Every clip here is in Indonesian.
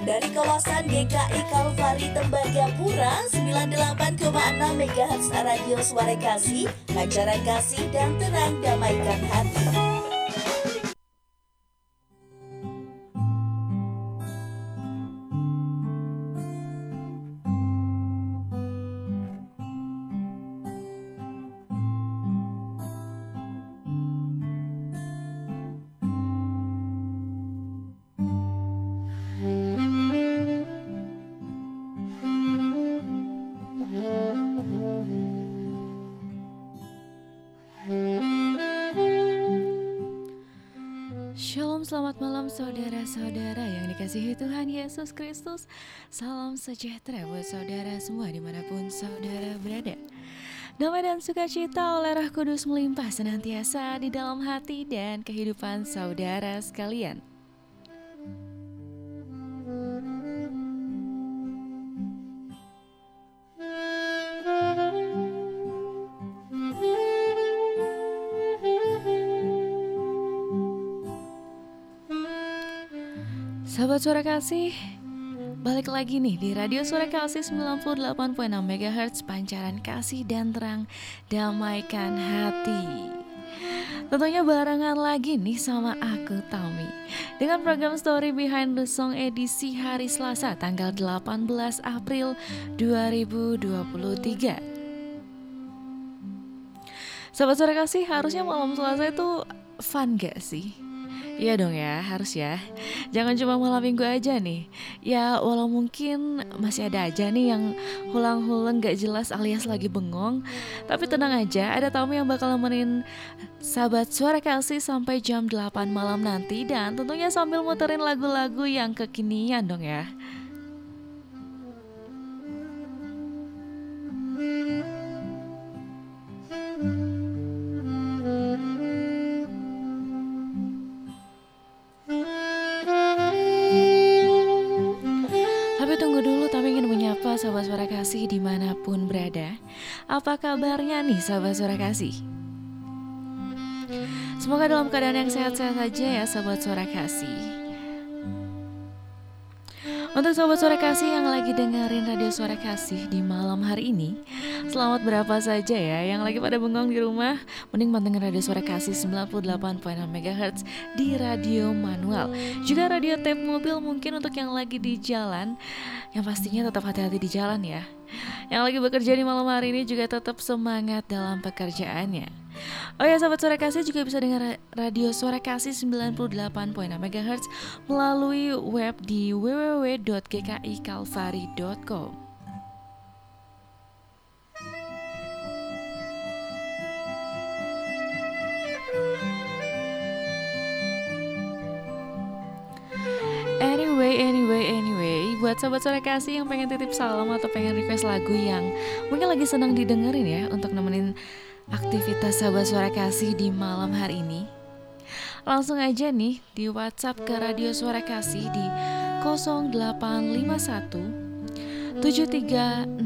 Dari kawasan GKI Kalvari Tembagapura 98,6 MHz Radio Suara Kasih, Pancaran Kasih dan Terang Damaikan Hati. Dikasihi Tuhan Yesus Kristus. Salam sejahtera buat saudara semua di mana pun saudara berada. Damai dan sukacita oleh Roh Kudus melimpah senantiasa di dalam hati dan kehidupan saudara sekalian Sahabat Suara Kasih, balik lagi nih di Radio Suara Kasih 98.6 MHz Pancaran Kasih dan Terang Damaikan Hati. Tentunya barengan lagi nih sama aku Tami Dengan program Story Behind the Song edisi hari Selasa tanggal 18 April 2023 Sahabat Suara Kasih harusnya malam Selasa itu fun gak sih? Iya dong ya, harus ya. Jangan cuma malam minggu aja nih. Ya, walau mungkin masih ada aja nih yang hulang-hulang gak jelas alias lagi bengong. Tapi tenang aja, ada tamu yang bakal nemenin sahabat suara kasih sampai jam 8 malam nanti. Dan tentunya sambil muterin lagu-lagu yang kekinian dong ya. Di mana pun berada Apa kabarnya nih sahabat suara kasih? Semoga dalam keadaan yang sehat-sehat saja ya sahabat suara kasih untuk sobat suara kasih yang lagi dengerin radio suara kasih di malam hari ini Selamat berapa saja ya yang lagi pada bengong di rumah? Mending pantengin radio suara kasih 98.6 MHz di radio manual. Juga radio tape mobil mungkin untuk yang lagi di jalan. Yang pastinya tetap hati-hati di jalan ya Yang lagi bekerja di malam hari ini juga tetap semangat dalam pekerjaannya Oh ya sahabat suara kasih juga bisa dengar radio suara kasih 98.6 MHz melalui web di www.gkikalvari.com. Anyway, anyway, anyway, buat sahabat suara kasih yang pengen titip salam atau pengen request lagu yang mungkin lagi senang didengerin ya untuk nemenin aktivitas sahabat suara kasih di malam hari ini Langsung aja nih di WhatsApp ke Radio Suara Kasih di 0851 7308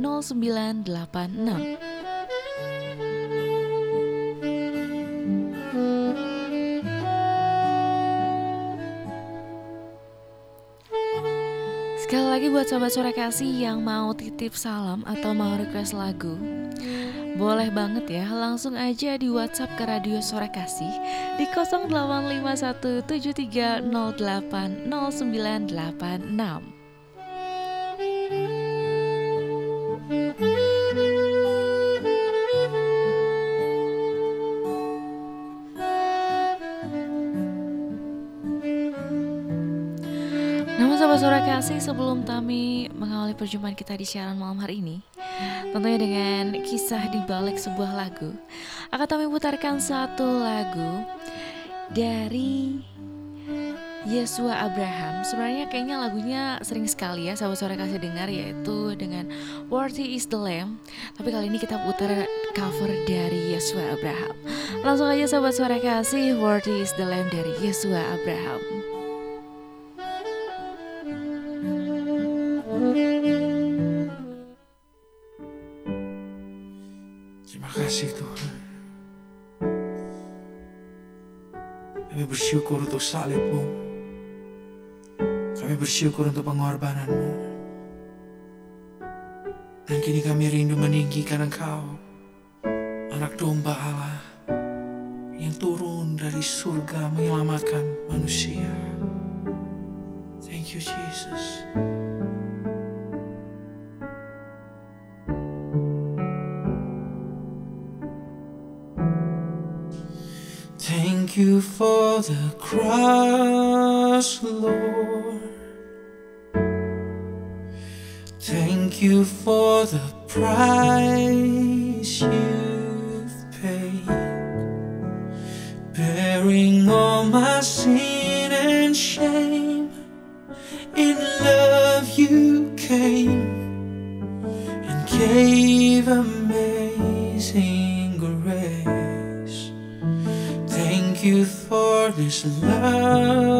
0986 Sekali lagi buat sobat suara kasih yang mau titip salam atau mau request lagu boleh banget ya, langsung aja di WhatsApp ke Radio Suara Kasih di 085173080986. Sebelum Tami mengawali perjumpaan kita di siaran malam hari ini Tentunya dengan kisah di balik sebuah lagu Akan Tami putarkan satu lagu dari Yesua Abraham. Sebenarnya kayaknya lagunya sering sekali ya sahabat suara kasih dengar Yaitu dengan Worthy is the Lamb. Tapi kali ini kita putar cover dari Yesua Abraham. Langsung aja sahabat suara kasih Worthy is the Lamb dari Yesua Abraham bersyukur untuk salibmu. Kami bersyukur untuk pengorbananmu. Dan kini kami rindu meninggikan engkau, anak domba Allah, yang turun dari surga menyelamatkan manusia. Thank you, Jesus. Thank you for the cross, Lord. Thank you for the price you've paid, bearing all my sins. is love.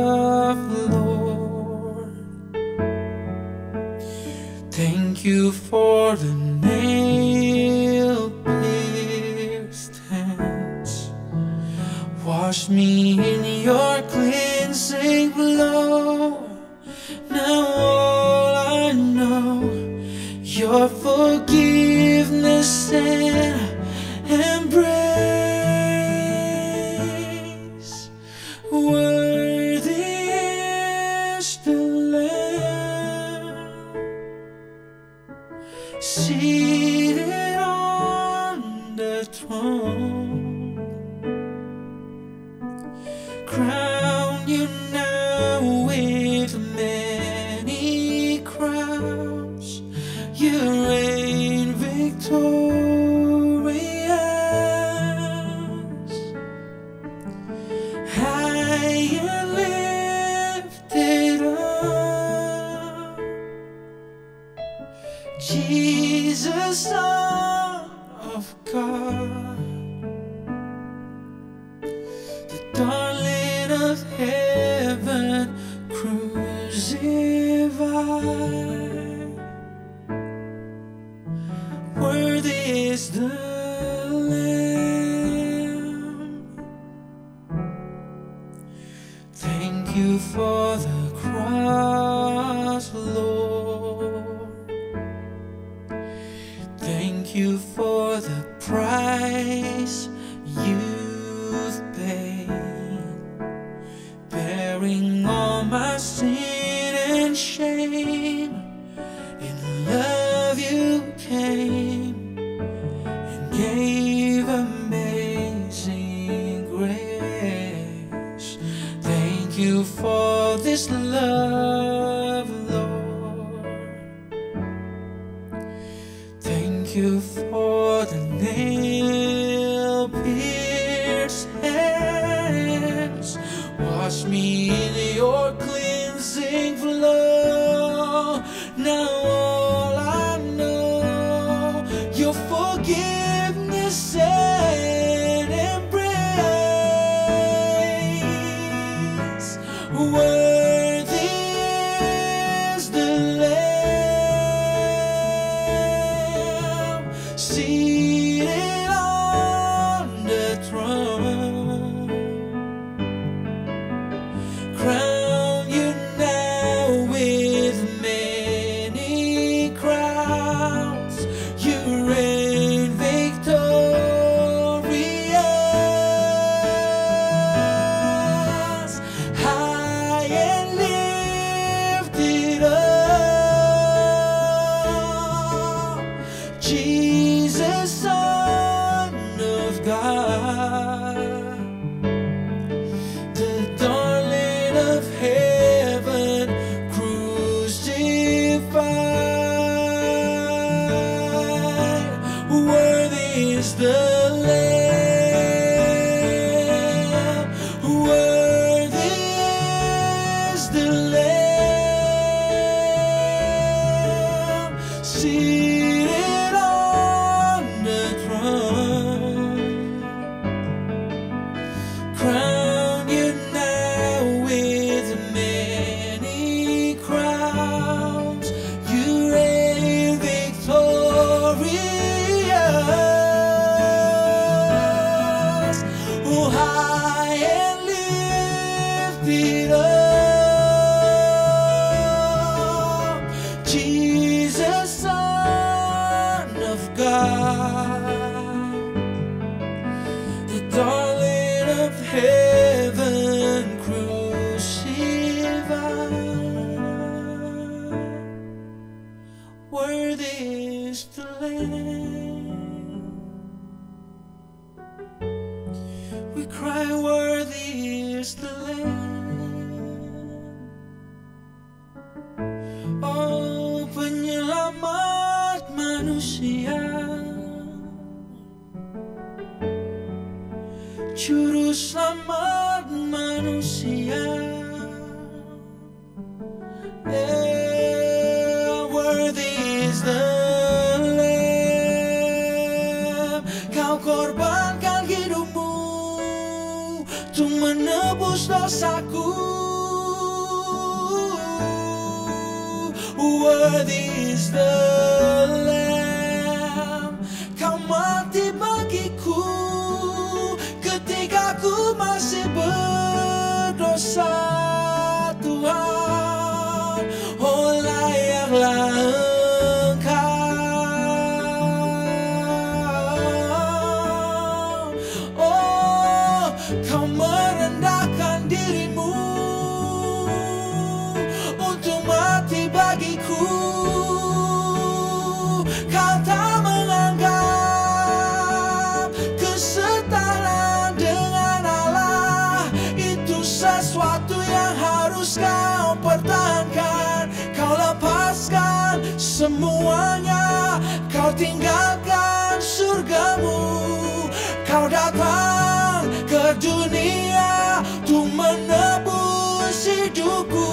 dunia Tu menebus hidupku.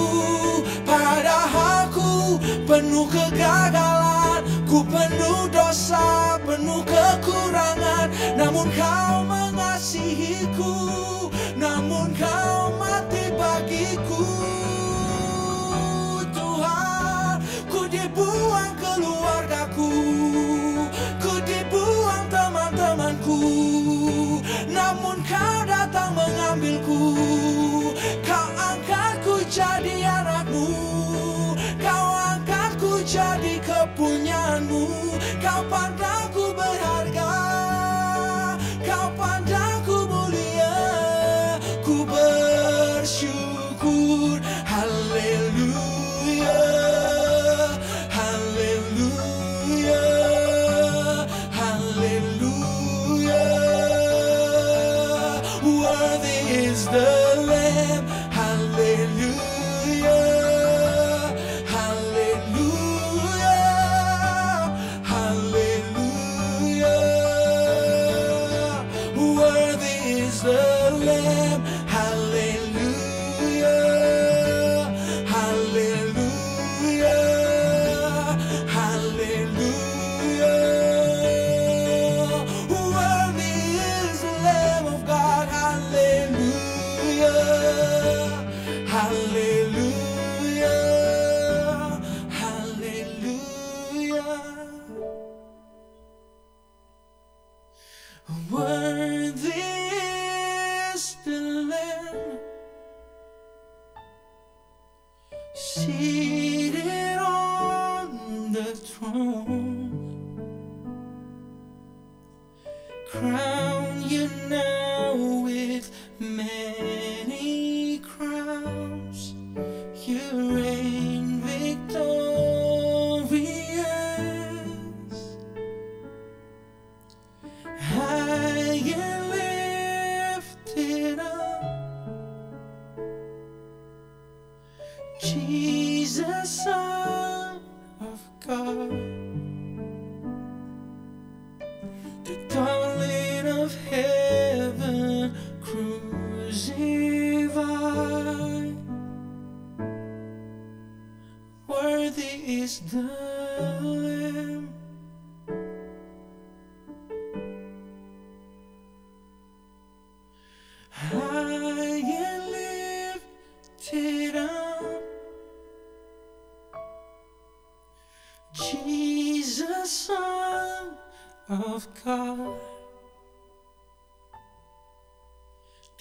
Padahal ku penuh kegagalan Ku penuh dosa, penuh kekurangan. Namun kau mengasihiku Namun kau mati bagiku. Tuhan, ku dibuang keluargaku. ambilku Kau angkatku jadi anakmu. Kau angkat ku jadi kepunyaanmu. Kau pandang of God.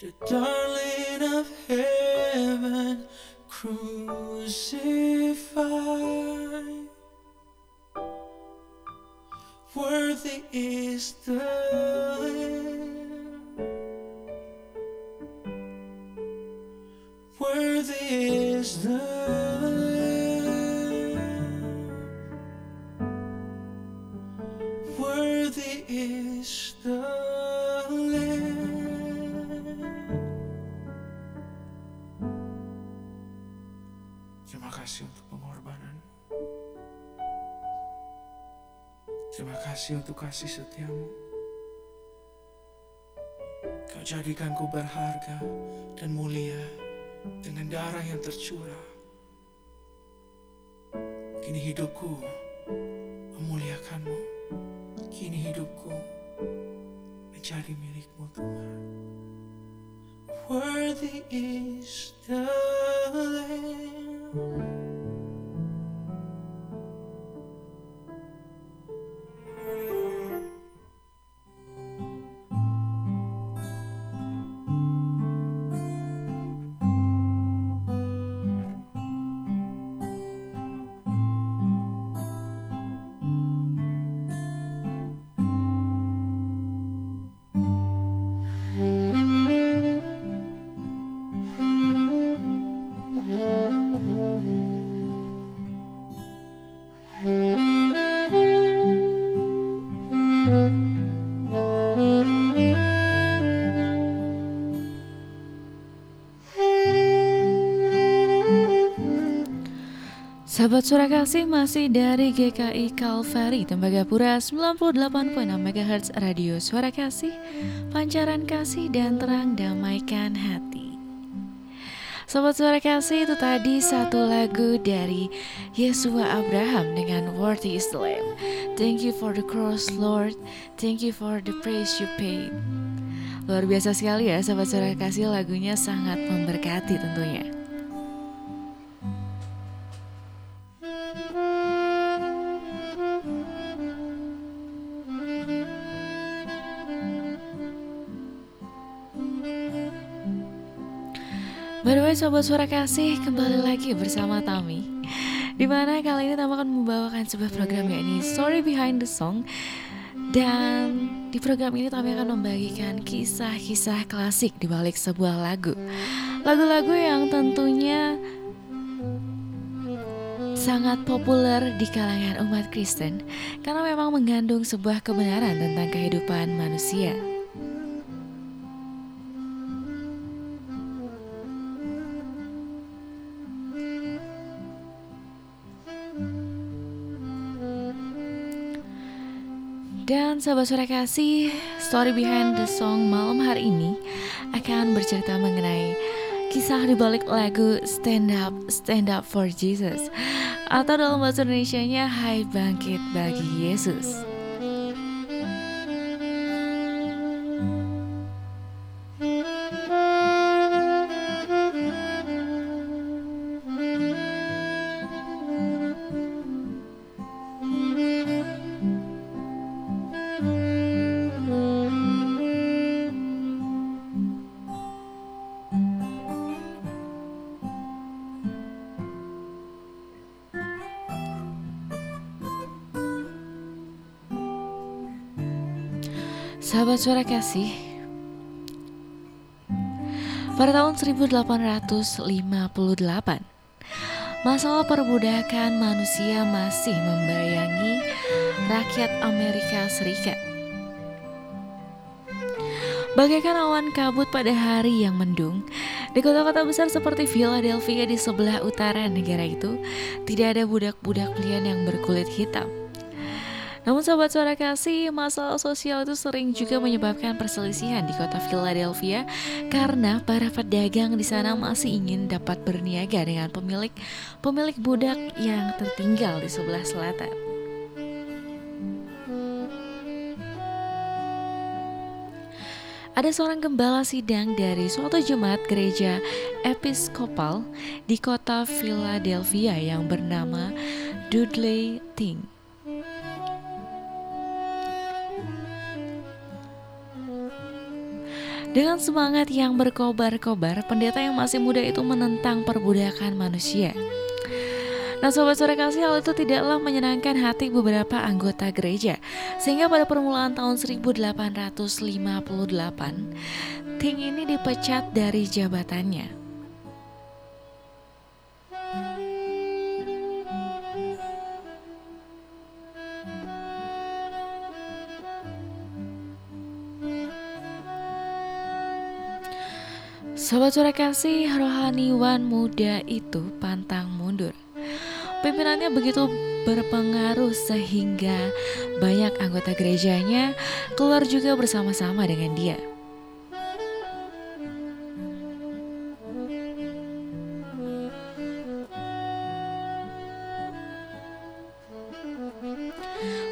The darling of heaven crucified. Worthy is the Lamb. Worthy is the Terima kasih untuk pengorbanan. Terima kasih untuk kasih setiamu. Kau jadikanku berharga dan mulia dengan darah yang tercurah. Kini hidupku memuliakanmu. Kini hidupku menjadi milikmu Tuhan. Worthy is the Lamb. Sahabat Surakasih masih dari GKI Kalvari Tembagapura 98.6 MHz Radio Suara Kasih Pancaran kasih dan terang damaikan hati. Sobat Suara Kasih itu tadi satu lagu dari Yesua Abraham dengan Worthy is the Lamb. Thank you for the cross Lord. Thank you for the praise you paid. Luar biasa sekali ya Sobat Suara Kasih lagunya sangat memberkati tentunya Sobat Suara Kasih kembali lagi bersama Tami. Di mana kali ini Tami akan membawakan sebuah program yakni Story Behind the Song. Dan di program ini Tami akan membagikan kisah-kisah klasik di balik sebuah lagu. Lagu-lagu yang tentunya sangat populer di kalangan umat Kristen Karena memang mengandung sebuah kebenaran tentang kehidupan manusia Dan sahabat suara kasih, story behind the song malam hari ini akan bercerita mengenai kisah di balik lagu Stand Up, Stand Up for Jesus atau dalam bahasa Indonesia-nya Hai Bangkit Bagi Yesus. Sahabat suara kasih Pada tahun 1858 Masalah perbudakan manusia masih membayangi rakyat Amerika Serikat Bagaikan awan kabut pada hari yang mendung, di kota-kota besar seperti Philadelphia di sebelah utara negara itu, tidak ada budak-budak pilihan yang berkulit hitam. Namun sobat suara kasih, masalah sosial itu sering juga menyebabkan perselisihan di kota Philadelphia karena para pedagang di sana masih ingin dapat berniaga dengan pemilik pemilik budak yang tertinggal di sebelah selatan. Ada seorang gembala sidang dari suatu jemaat gereja episkopal di kota Philadelphia yang bernama Dudley Ting. Dengan semangat yang berkobar-kobar, pendeta yang masih muda itu menentang perbudakan manusia. Nah sobat sore kasih hal itu tidaklah menyenangkan hati beberapa anggota gereja Sehingga pada permulaan tahun 1858 Ting ini dipecat dari jabatannya Sobat sore kasih, rohaniwan muda itu pantang mundur. Pimpinannya begitu berpengaruh sehingga banyak anggota gerejanya keluar juga bersama-sama dengan dia.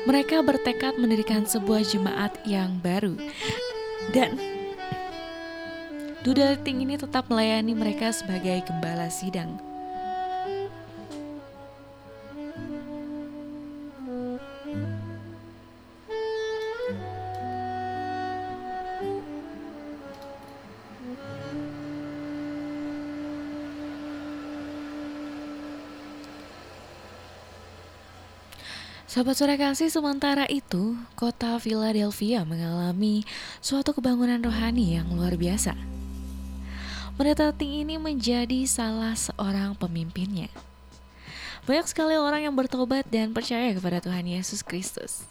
Mereka bertekad mendirikan sebuah jemaat yang baru dan Dudaleting ini tetap melayani mereka sebagai gembala sidang. Sobat sore kasih, sementara itu, kota Philadelphia mengalami suatu kebangunan rohani yang luar biasa. Pendeta Ting ini menjadi salah seorang pemimpinnya. Banyak sekali orang yang bertobat dan percaya kepada Tuhan Yesus Kristus.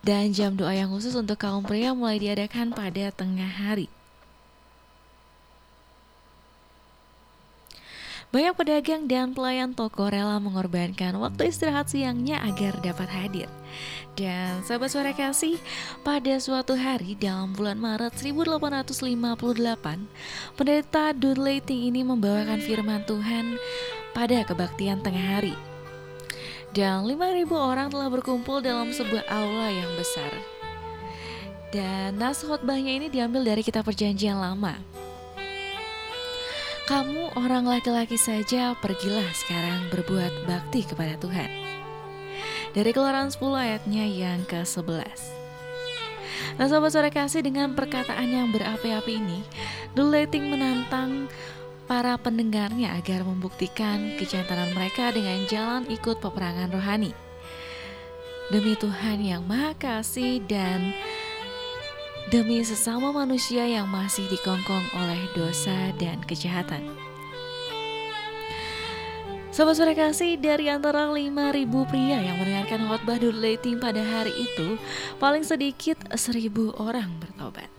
Dan jam doa yang khusus untuk kaum pria mulai diadakan pada tengah hari. Banyak pedagang dan pelayan toko rela mengorbankan waktu istirahat siangnya agar dapat hadir. Dan sahabat suara kasih, pada suatu hari dalam bulan Maret 1858, pendeta Dudley Ting ini membawakan firman Tuhan pada kebaktian tengah hari. Dan 5.000 orang telah berkumpul dalam sebuah aula yang besar. Dan nas khotbahnya ini diambil dari kitab perjanjian lama. Kamu orang laki-laki saja pergilah sekarang berbuat bakti kepada Tuhan dari keluaran 10 ayatnya yang ke-11. Nah sahabat sore kasih dengan perkataan yang berapi-api ini, Dulating menantang para pendengarnya agar membuktikan kejantanan mereka dengan jalan ikut peperangan rohani. Demi Tuhan yang Maha Kasih dan demi sesama manusia yang masih dikongkong oleh dosa dan kejahatan. Sobat sore kasih, dari antara 5.000 pria yang mendengarkan khotbah Dudleyting pada hari itu, paling sedikit 1.000 orang bertobat.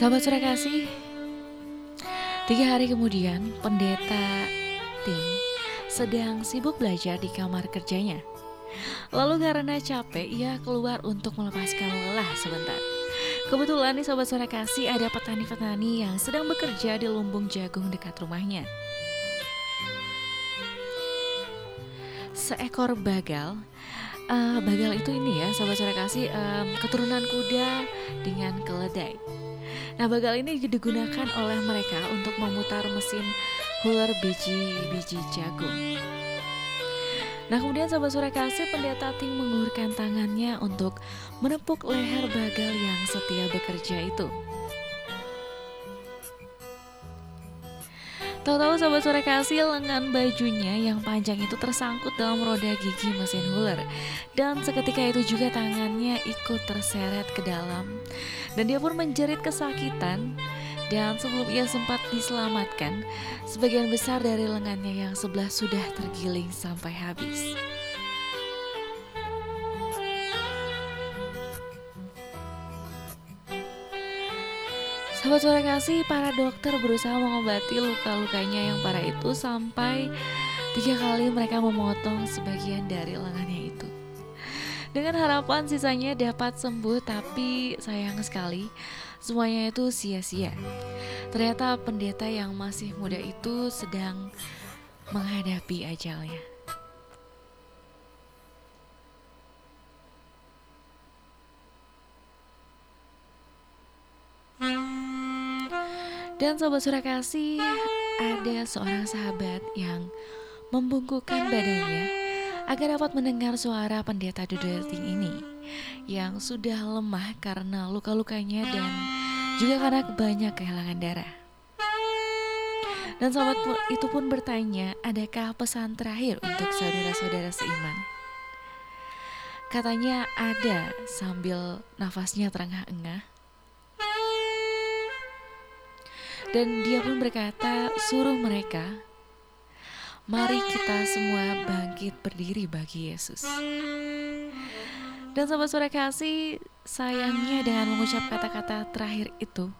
Sahabat sore kasih, tiga hari kemudian pendeta Ting sedang sibuk belajar di kamar kerjanya. Lalu karena capek, ia keluar untuk melepaskan lelah sebentar. Kebetulan nih sobat suara kasih ada petani-petani yang sedang bekerja di lumbung jagung dekat rumahnya. Seekor bagal, uh, bagal itu ini ya sobat suara kasih um, keturunan kuda dengan keledai. Nah bagal ini digunakan oleh mereka untuk memutar mesin huler biji-biji jagung. Nah kemudian sahabat sore kasih pendeta Ting mengulurkan tangannya untuk menepuk leher bagal yang setia bekerja itu. Tahu-tahu sahabat sore kasih lengan bajunya yang panjang itu tersangkut dalam roda gigi mesin huler Dan seketika itu juga tangannya ikut terseret ke dalam. Dan dia pun menjerit kesakitan. Dan sebelum ia sempat diselamatkan, sebagian besar dari lengannya yang sebelah sudah tergiling sampai habis. Sahabat suara kasih, para dokter berusaha mengobati luka-lukanya yang parah itu sampai tiga kali mereka memotong sebagian dari lengannya itu. Dengan harapan sisanya dapat sembuh, tapi sayang sekali semuanya itu sia-sia. Ternyata pendeta yang masih muda itu sedang menghadapi ajalnya. Hmm. Dan sobat surakasi, ada seorang sahabat yang membungkukkan badannya agar dapat mendengar suara pendeta Dudelting ini yang sudah lemah karena luka-lukanya dan juga karena banyak kehilangan darah. Dan sahabat itu pun bertanya, adakah pesan terakhir untuk saudara-saudara seiman? Katanya ada sambil nafasnya terengah-engah. Dan dia pun berkata, suruh mereka, mari kita semua bangkit berdiri bagi Yesus. Dan sahabat suara kasih, sayangnya dengan mengucap kata-kata terakhir itu,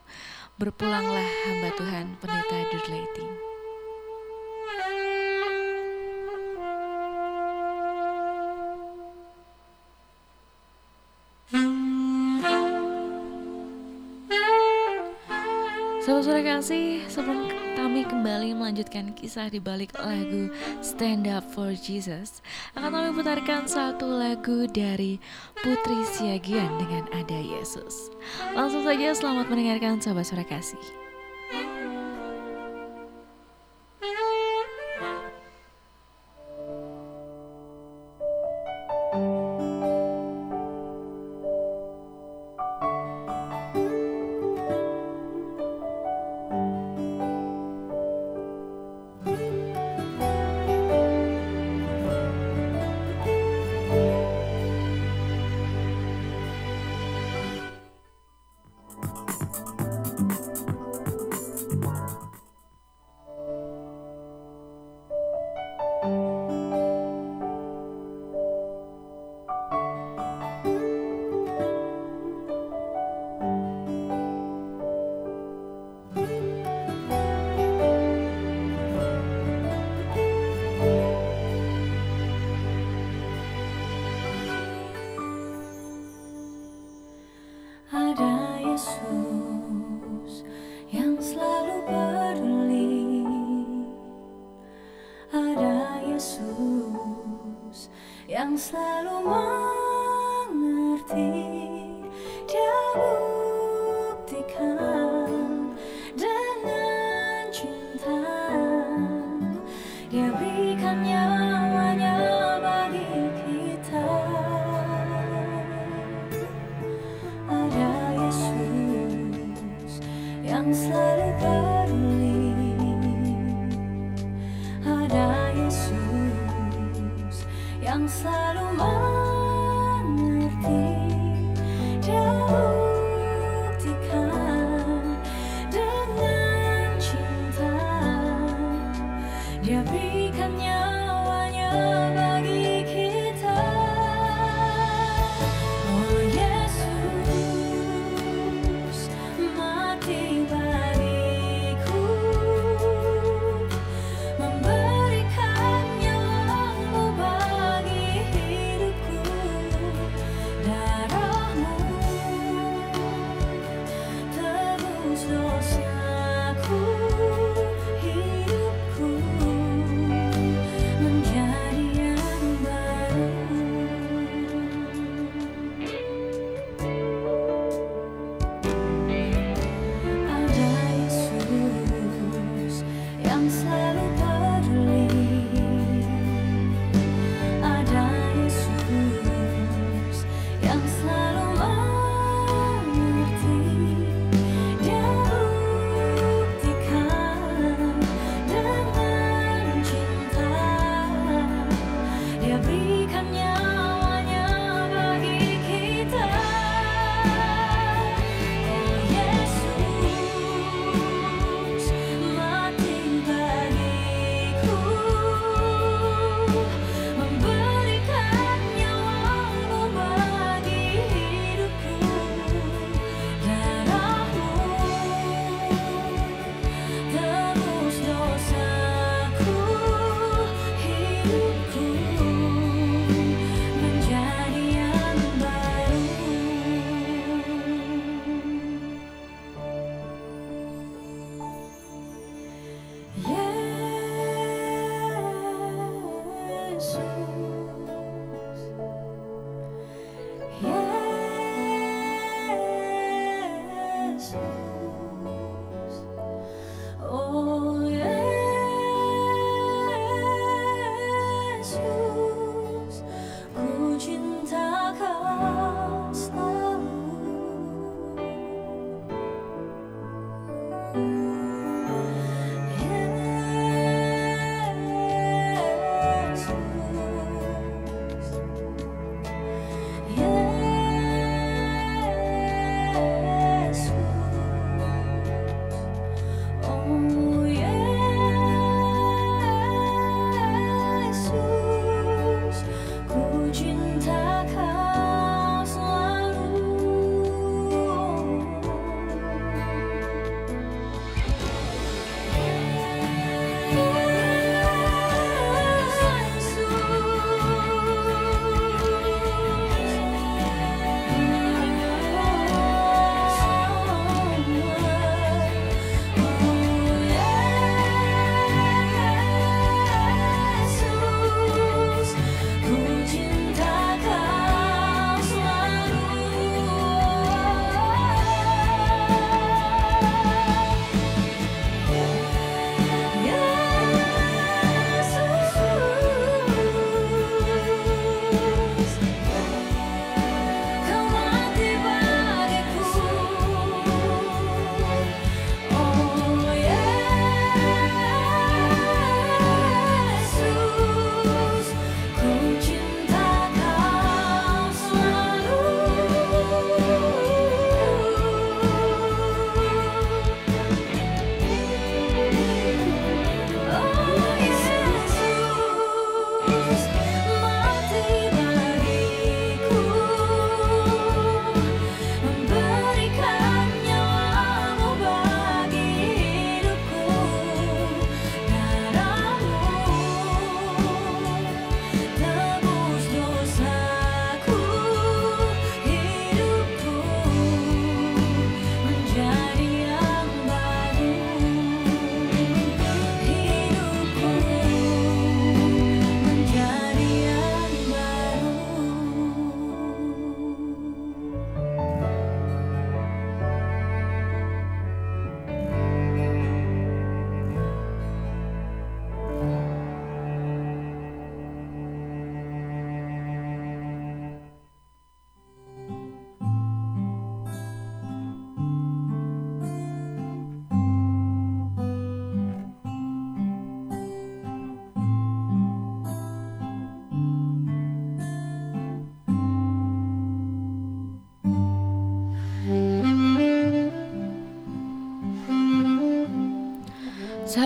berpulanglah hamba Tuhan pendeta Dudlaiting. Sore kasih, sebelum kami kembali melanjutkan kisah di balik lagu Stand Up for Jesus, akan kami putarkan satu lagu dari Putri Siagian dengan Ada Yesus. Langsung saja selamat mendengarkan sahabat sore kasih. 自己看。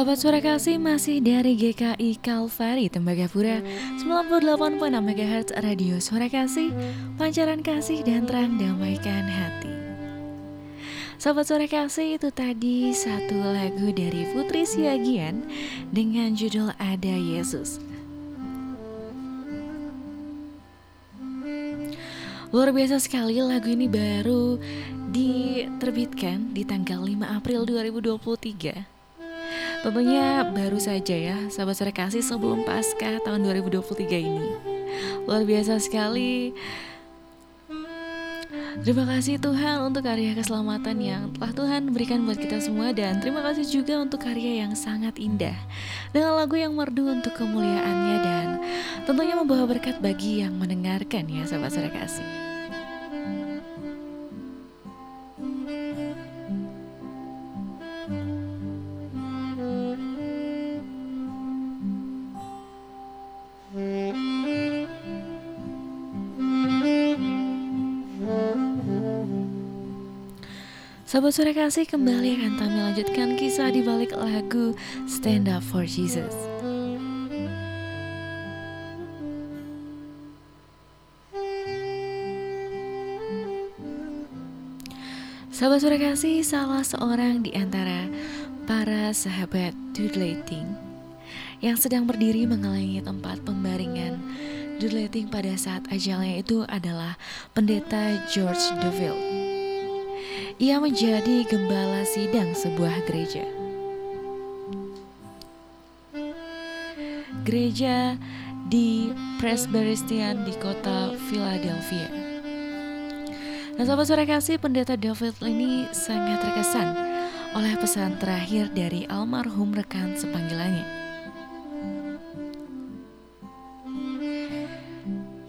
Sahabat suara kasih masih dari GKI Kalvari Tembagapura 98.6 MHz Radio Suara Kasih Pancaran kasih dan terang damaikan hati. Sahabat suara kasih itu tadi satu lagu dari Putri Siagian dengan judul Ada Yesus. Luar biasa sekali lagu ini baru diterbitkan di tanggal 5 April 2023 Tentunya baru saja ya sahabat sore kasih sebelum pasca tahun 2023 ini. Luar biasa sekali. Terima kasih Tuhan untuk karya keselamatan yang telah Tuhan berikan buat kita semua Dan terima kasih juga untuk karya yang sangat indah. Dengan lagu yang merdu untuk kemuliaannya Dan tentunya membawa berkat bagi yang mendengarkan ya sahabat sore Sahabat sore kasih kembali akan kami lanjutkan kisah di balik lagu Stand Up for Jesus. Sahabat sore kasih salah seorang di antara para sahabat doodleting yang sedang berdiri mengelilingi tempat pembaringan doodleting pada saat ajalnya itu adalah pendeta George Deville. Ia menjadi gembala sidang sebuah gereja. Gereja di Presbyterian di kota Philadelphia. Nah sahabat sore kasih pendeta David ini sangat terkesan oleh pesan terakhir dari almarhum rekan sepanggilannya.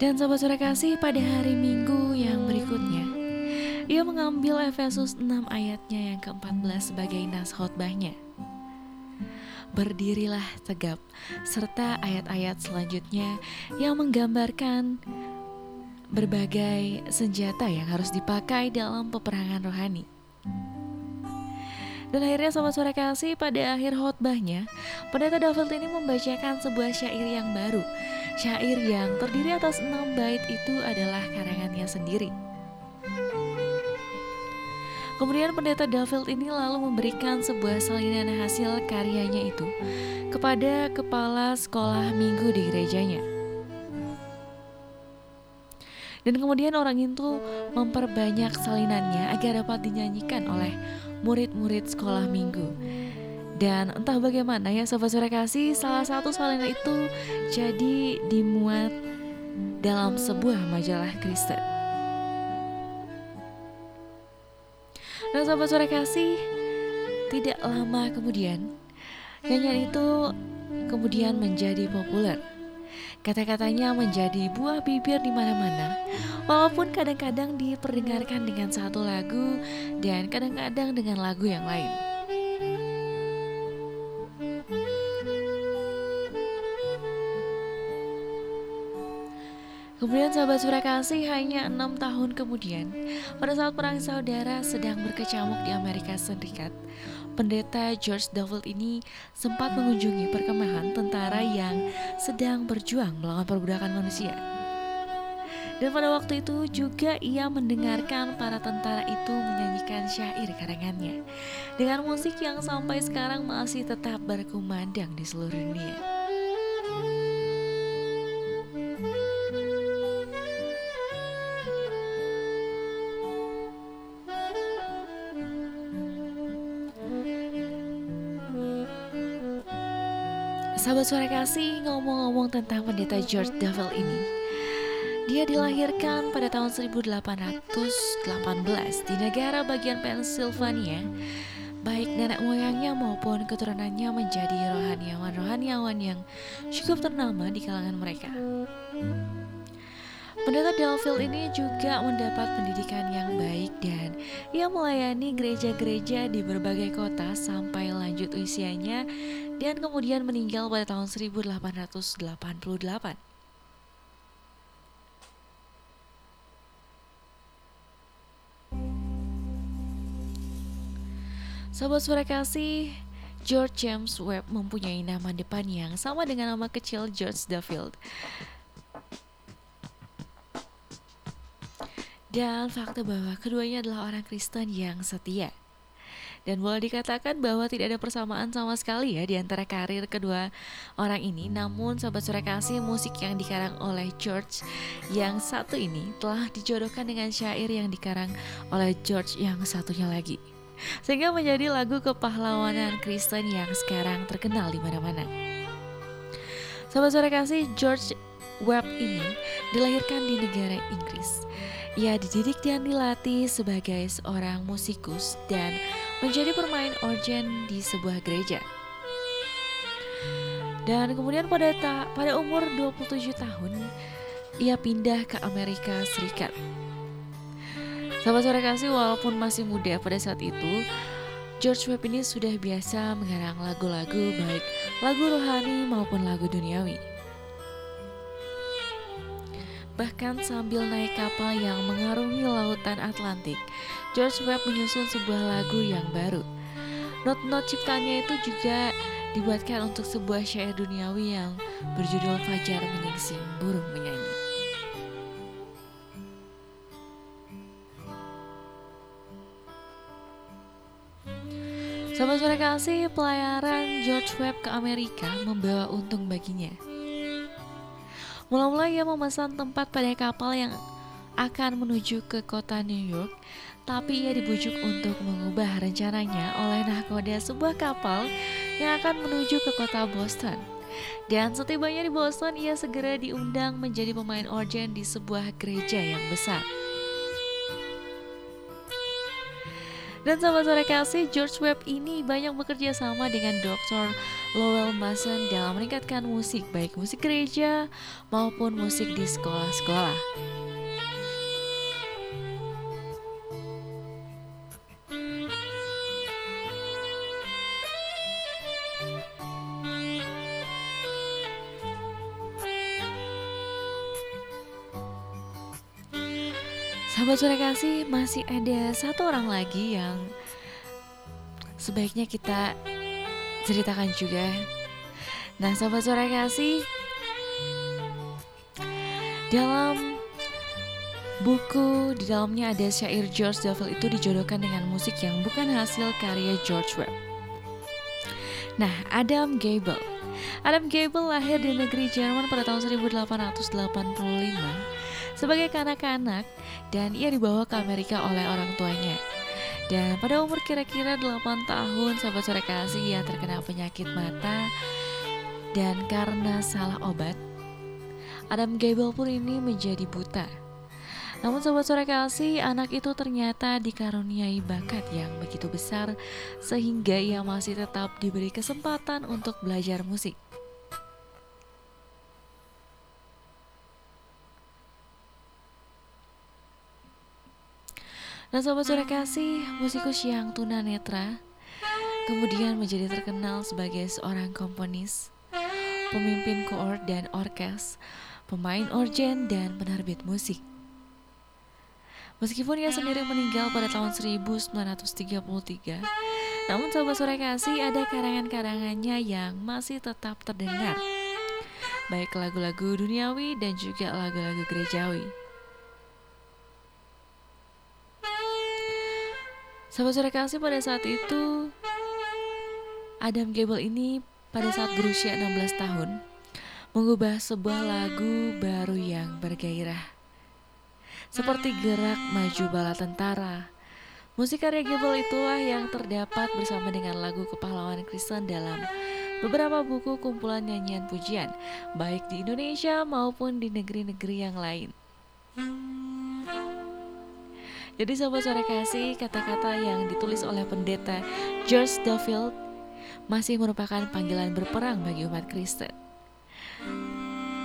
Dan sahabat sore kasih pada hari Minggu ia mengambil Efesus 6 ayatnya yang ke-14 sebagai nas khotbahnya. Berdirilah tegap, serta ayat-ayat selanjutnya yang menggambarkan berbagai senjata yang harus dipakai dalam peperangan rohani. Dan akhirnya sama suara kasih pada akhir khotbahnya, pendeta David ini membacakan sebuah syair yang baru. Syair yang terdiri atas enam bait itu adalah karangannya sendiri. Kemudian pendeta David ini lalu memberikan sebuah salinan hasil karyanya itu kepada kepala sekolah minggu di gerejanya. Dan kemudian orang itu memperbanyak salinannya agar dapat dinyanyikan oleh murid-murid sekolah minggu. Dan entah bagaimana ya sobat suara kasih salah satu salinan itu jadi dimuat dalam sebuah majalah Kristen. Nah sahabat sore kasih Tidak lama kemudian Nyanyian itu kemudian menjadi populer. Kata-katanya menjadi buah bibir di mana-mana Walaupun kadang-kadang diperdengarkan dengan satu lagu Dan kadang-kadang dengan lagu yang lain Kemudian sahabat Surakasih hanya enam tahun kemudian Pada saat perang saudara sedang berkecamuk di Amerika Serikat Pendeta George Dovell ini sempat mengunjungi perkemahan tentara yang sedang berjuang melawan perbudakan manusia dan pada waktu itu juga ia mendengarkan para tentara itu menyanyikan syair karangannya dengan musik yang sampai sekarang masih tetap berkumandang di seluruh dunia. Sahabat suara kasih ngomong-ngomong tentang pendeta George Devil ini. Dia dilahirkan pada tahun 1818 di negara bagian Pennsylvania. Baik nenek moyangnya maupun keturunannya menjadi rohaniawan-rohaniawan yang cukup ternama di kalangan mereka. Pendeta Delville ini juga mendapat pendidikan yang baik dan ia melayani gereja-gereja di berbagai kota sampai lanjut usianya dan kemudian meninggal pada tahun 1888. Sahabat suara kasih, George James Webb mempunyai nama depan yang sama dengan nama kecil George Duffield. Dan fakta bahwa keduanya adalah orang Kristen yang setia. Dan boleh dikatakan bahwa tidak ada persamaan sama sekali ya di antara karir kedua orang ini. Namun sobat sore kasih musik yang dikarang oleh George yang satu ini telah dijodohkan dengan syair yang dikarang oleh George yang satunya lagi. Sehingga menjadi lagu kepahlawanan Kristen yang sekarang terkenal di mana-mana. Sobat sore kasih George Webb ini dilahirkan di negara Inggris. Ia dididik dan dilatih sebagai seorang musikus dan menjadi pemain organ di sebuah gereja. Dan kemudian pada ta pada umur 27 tahun, ia pindah ke Amerika Serikat. Sahabat sore kasih walaupun masih muda pada saat itu, George Webb ini sudah biasa mengarang lagu-lagu baik lagu rohani maupun lagu duniawi. Bahkan sambil naik kapal yang mengarungi lautan Atlantik, George Webb menyusun sebuah lagu yang baru. Not-not ciptanya itu juga dibuatkan untuk sebuah syair duniawi yang berjudul Fajar Menyingsing Burung Menyanyi. Sahabat sore kasih, pelayaran George Webb ke Amerika membawa untung baginya. Mula-mula ia memesan tempat pada kapal yang akan menuju ke kota New York, tapi ia dibujuk untuk mengubah rencananya oleh nahkoda sebuah kapal yang akan menuju ke kota Boston. Dan setibanya di Boston, ia segera diundang menjadi pemain organ di sebuah gereja yang besar. Dan sahabat sore kasih, George Webb ini banyak bekerja sama dengan Dr. Lowell Mason dalam meningkatkan musik, baik musik gereja maupun musik di sekolah-sekolah. Sahabat sore kasih masih ada satu orang lagi yang sebaiknya kita ceritakan juga. Nah sahabat sore kasih dalam buku di dalamnya ada syair George Devil itu dijodohkan dengan musik yang bukan hasil karya George Webb. Nah Adam Gable Adam Gable lahir di negeri Jerman pada tahun 1885 sebagai kanak-kanak dan ia dibawa ke Amerika oleh orang tuanya. Dan pada umur kira-kira 8 tahun sahabat sore kasih ia terkena penyakit mata dan karena salah obat Adam Gable pun ini menjadi buta. Namun sahabat sore kasih, anak itu ternyata dikaruniai bakat yang begitu besar sehingga ia masih tetap diberi kesempatan untuk belajar musik. Nah sobat sore kasih, musikus yang tunanetra kemudian menjadi terkenal sebagai seorang komponis, pemimpin koor dan orkes, pemain organ dan penerbit musik. Meskipun ia sendiri meninggal pada tahun 1933, namun sobat sore kasih ada karangan-karangannya yang masih tetap terdengar, baik lagu-lagu duniawi dan juga lagu-lagu gerejawi. Sahabat kasih pada saat itu Adam Gable ini pada saat berusia 16 tahun mengubah sebuah lagu baru yang bergairah seperti gerak maju bala tentara. Musik karya Gable itulah yang terdapat bersama dengan lagu kepahlawanan Kristen dalam beberapa buku kumpulan nyanyian pujian, baik di Indonesia maupun di negeri-negeri yang lain. Jadi sahabat sore kasih, kata-kata yang ditulis oleh pendeta George Duffield masih merupakan panggilan berperang bagi umat Kristen.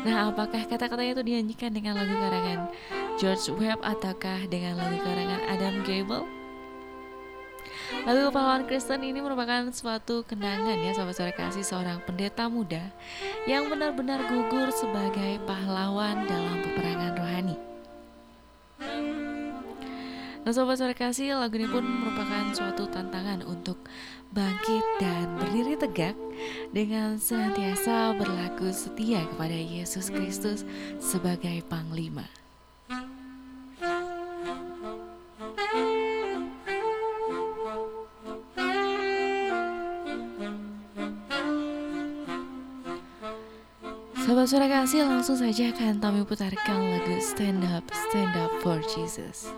Nah, apakah kata-katanya itu dinyanyikan dengan lagu karangan George Webb ataukah dengan lagu karangan Adam Gable? Lagu pahlawan Kristen ini merupakan suatu kenangan ya sahabat sore kasih seorang pendeta muda yang benar-benar gugur sebagai pahlawan dalam peperangan rohani. Nah sobat sore kasih lagu ini pun merupakan suatu tantangan untuk bangkit dan berdiri tegak dengan senantiasa berlaku setia kepada Yesus Kristus sebagai Panglima. Sahabat suara kasih langsung saja akan kami putarkan lagu Stand Up, Stand Up for Jesus.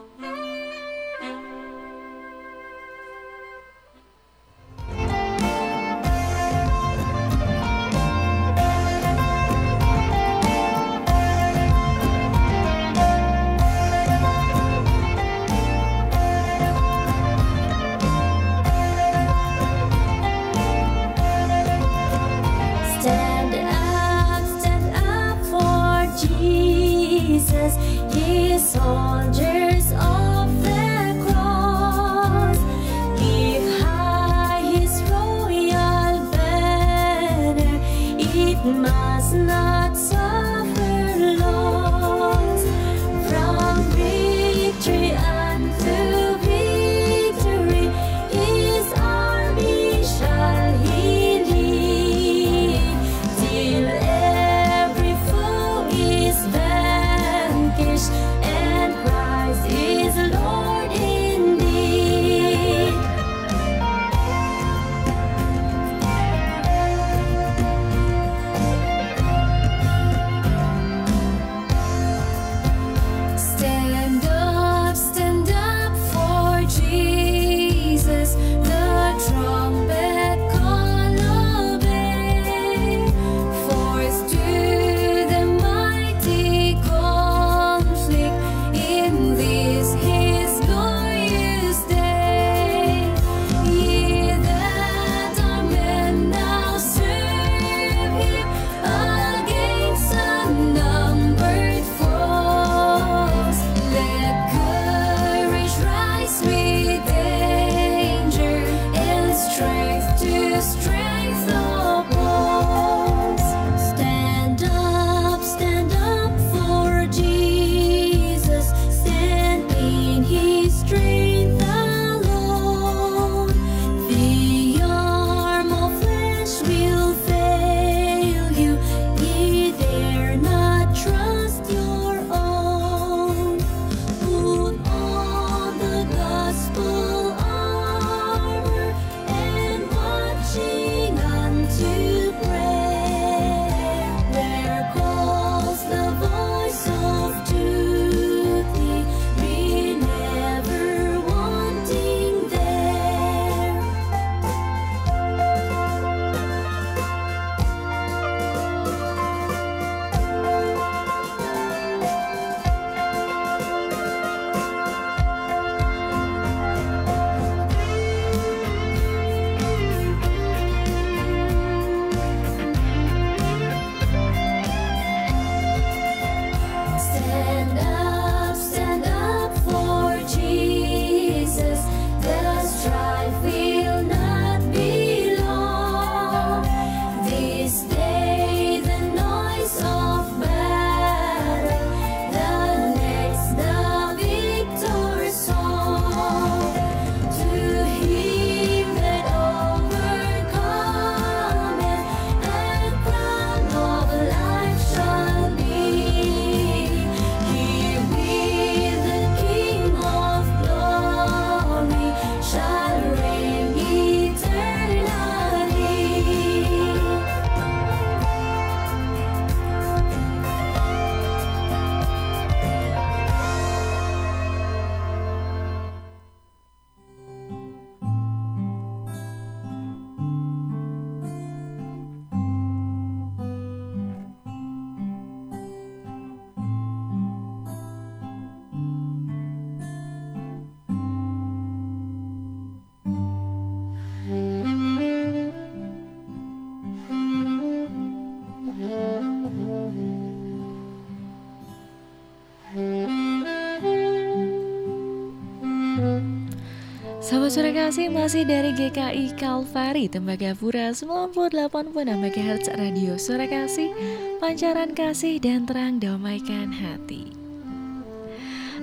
Kasih masih dari GKI Kalvari Tembagapura 98.6 MHz Radio Suara Kasih Pancaran kasih dan terang damaikan hati.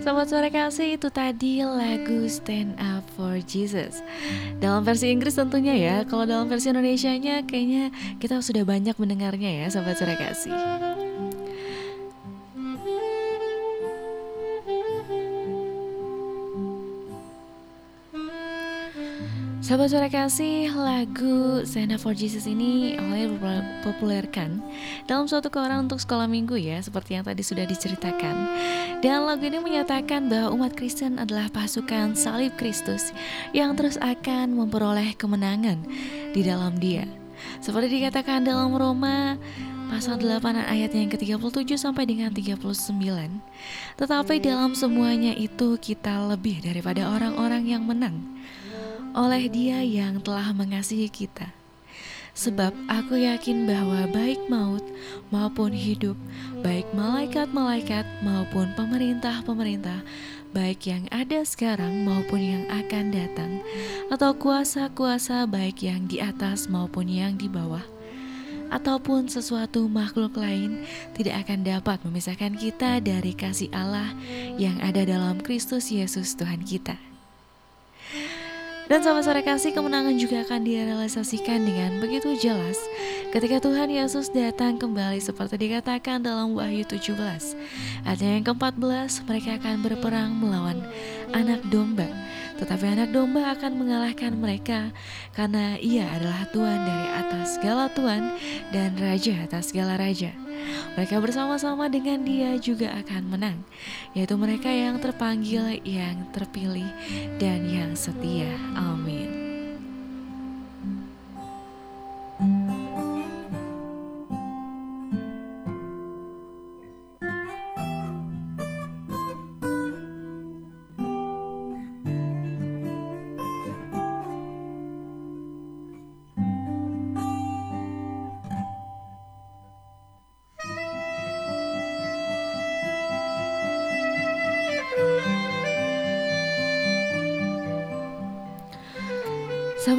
Sobat suara kasih itu tadi lagu Stand Up for Jesus. Dalam versi Inggris tentunya ya Kalau dalam versi Indonesia-nya kayaknya kita sudah banyak mendengarnya ya Sobat suara kasih Sahabat suara kasih, lagu Stand For Jesus ini awalnya dipopulerkan dalam suatu koran untuk sekolah minggu ya, seperti yang tadi sudah diceritakan. Dan lagu ini menyatakan bahwa umat Kristen adalah pasukan salib Kristus yang terus akan memperoleh kemenangan di dalam dia. Seperti dikatakan dalam Roma pasal 8 ayat yang ke-37 sampai dengan 39. Tetapi dalam semuanya itu kita lebih daripada orang-orang yang menang oleh Dia yang telah mengasihi kita. Sebab aku yakin bahwa baik maut maupun hidup, baik malaikat-malaikat maupun pemerintah-pemerintah, baik yang ada sekarang maupun yang akan datang, atau kuasa-kuasa baik yang di atas maupun yang di bawah, ataupun sesuatu makhluk lain tidak akan dapat memisahkan kita dari kasih Allah yang ada dalam Kristus Yesus Tuhan kita. Dan sama sore kasih kemenangan juga akan direalisasikan dengan begitu jelas ketika Tuhan Yesus datang kembali seperti dikatakan dalam Wahyu 17. Ada yang ke-14, mereka akan berperang melawan anak domba. Tetapi anak domba akan mengalahkan mereka karena ia adalah Tuhan dari atas segala Tuhan dan Raja atas segala Raja. Mereka bersama-sama dengan dia juga akan menang, yaitu mereka yang terpanggil, yang terpilih, dan yang setia. Amin.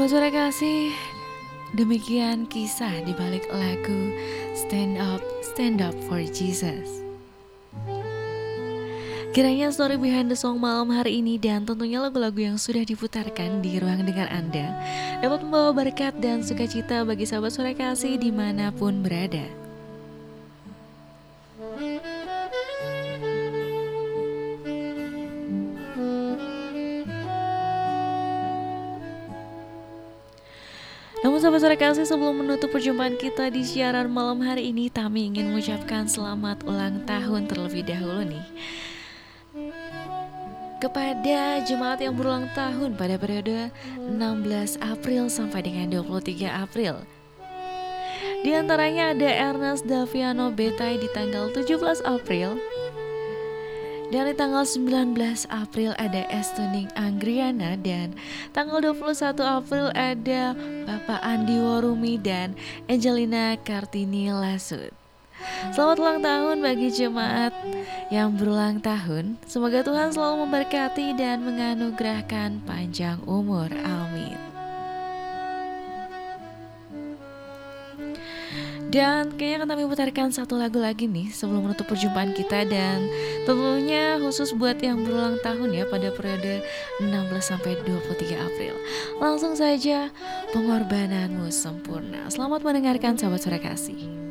Sahabat suara kasih, demikian kisah di balik lagu Stand Up, Stand Up for Jesus. Kiranya story behind the song malam hari ini dan tentunya lagu-lagu yang sudah diputarkan di ruang dengar Anda dapat membawa berkat dan sukacita bagi sahabat suara kasih di mana pun berada. Suara kasih sebelum menutup perjumpaan kita di siaran malam hari ini Tami ingin mengucapkan selamat ulang tahun terlebih dahulu nih. Kepada jemaat yang berulang tahun pada periode 16 April sampai dengan 23 April. Di antaranya ada Ernest Daviano Betai di tanggal 17 April dari tanggal 19 April ada Estuning Anggriana dan tanggal 21 April ada Bapak Andi Warumi dan Angelina Kartini Lasut. Selamat ulang tahun bagi jemaat yang berulang tahun. Semoga Tuhan selalu memberkati dan menganugerahkan panjang umur. Amin. Dan kayaknya akan kami putarkan satu lagu lagi nih sebelum menutup perjumpaan kita dan tentunya khusus buat yang berulang tahun ya pada periode 16 sampai 23 April. Langsung saja pengorbananmu sempurna. Selamat mendengarkan sahabat suara kasih.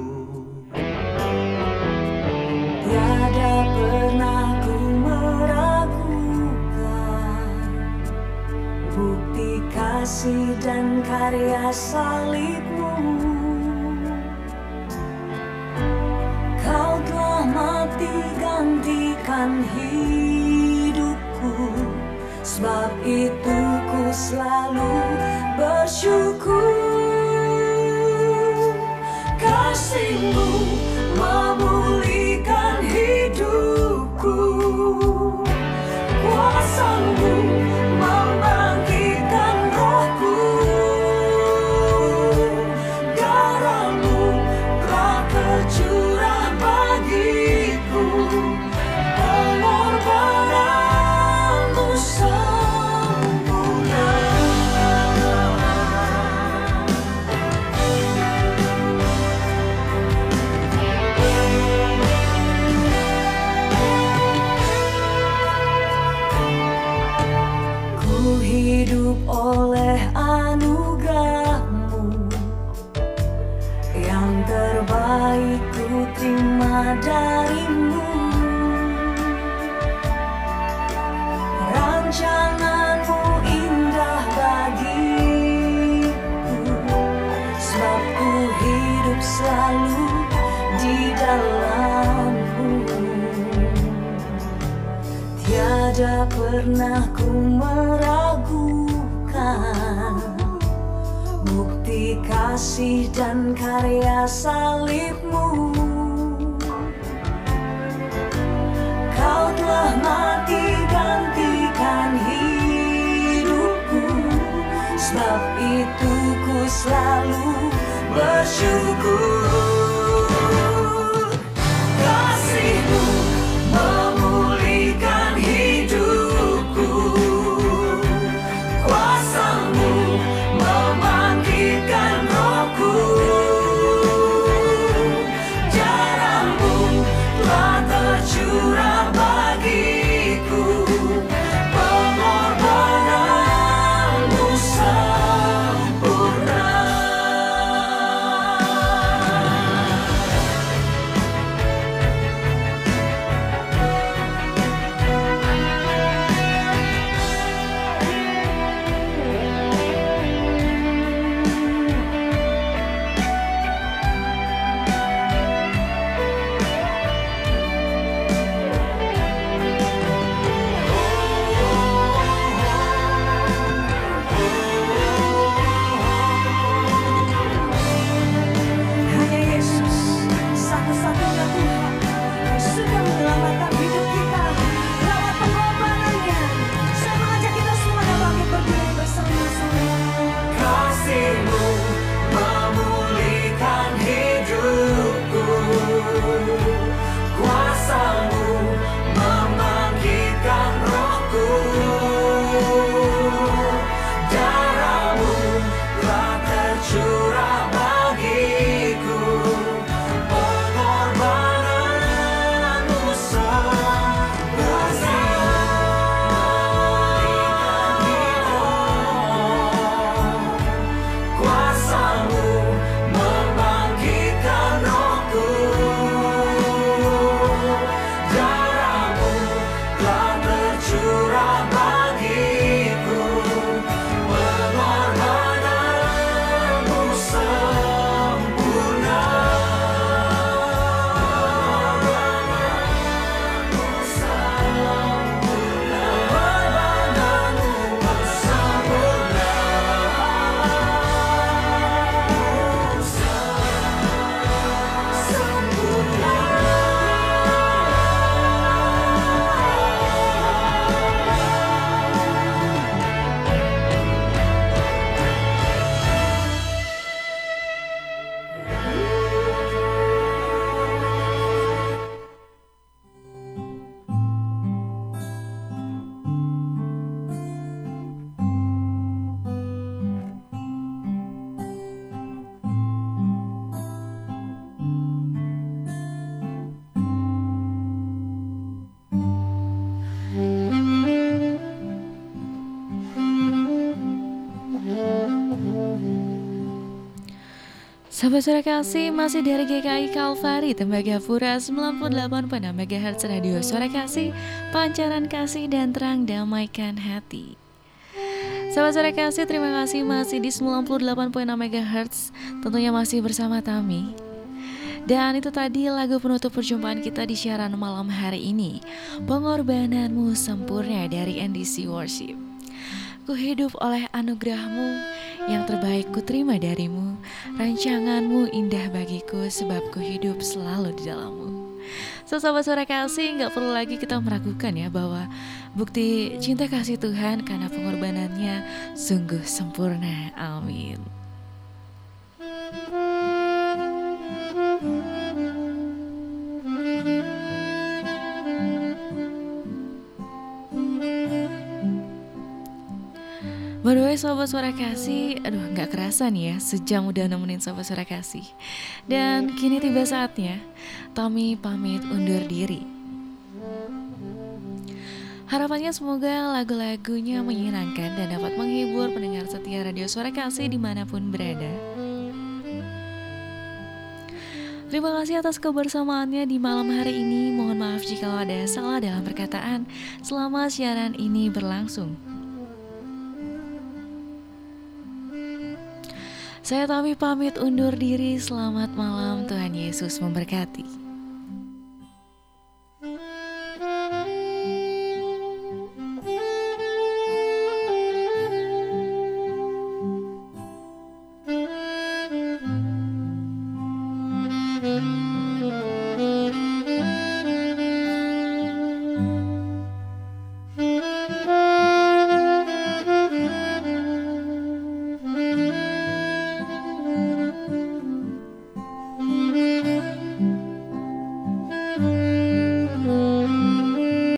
kasih dan karya salibmu. Kau telah mati menggantikan hidupku. Sebab itu ku selalu bersyukur. Kasihmu memulihkan hidupku. Kuasamu selalu di dalammu Tiada pernah ku meragukan Bukti kasih dan karya salibmu. Kau telah mati gantikan hidupku Sebab itu ku selalu bersyukur Suara kasih masih dari GKI Kalvari Tembagapura 98.6 MHz Radio Suara Kasih Pancaran kasih dan terang damaikan hati. Sahabat suara kasih terima kasih masih di 98.6 MHz Tentunya masih bersama Tami Dan itu tadi lagu penutup perjumpaan kita di siaran malam hari ini Pengorbananmu sempurna dari NDC Worship Ku hidup oleh anugerahmu yang terbaik ku terima darimu Rancanganmu indah bagiku sebab ku hidup selalu di dalammu So sahabat suara kasih nggak perlu lagi kita meragukan ya bahwa bukti cinta kasih Tuhan karena pengorbanannya sungguh sempurna. Amin. By the way Sobat Suara Kasih Aduh gak kerasa nih ya Sejam udah nemenin Sobat Suara Kasih Dan kini tiba saatnya Tommy pamit undur diri Harapannya semoga lagu-lagunya menyenangkan dan dapat menghibur pendengar setia Radio Suara Kasih di mana pun berada. Terima kasih atas kebersamaannya di malam hari ini. Mohon maaf jika ada salah dalam perkataan selama siaran ini berlangsung. Saya Tami pamit undur diri. Selamat malam. Tuhan Yesus memberkati.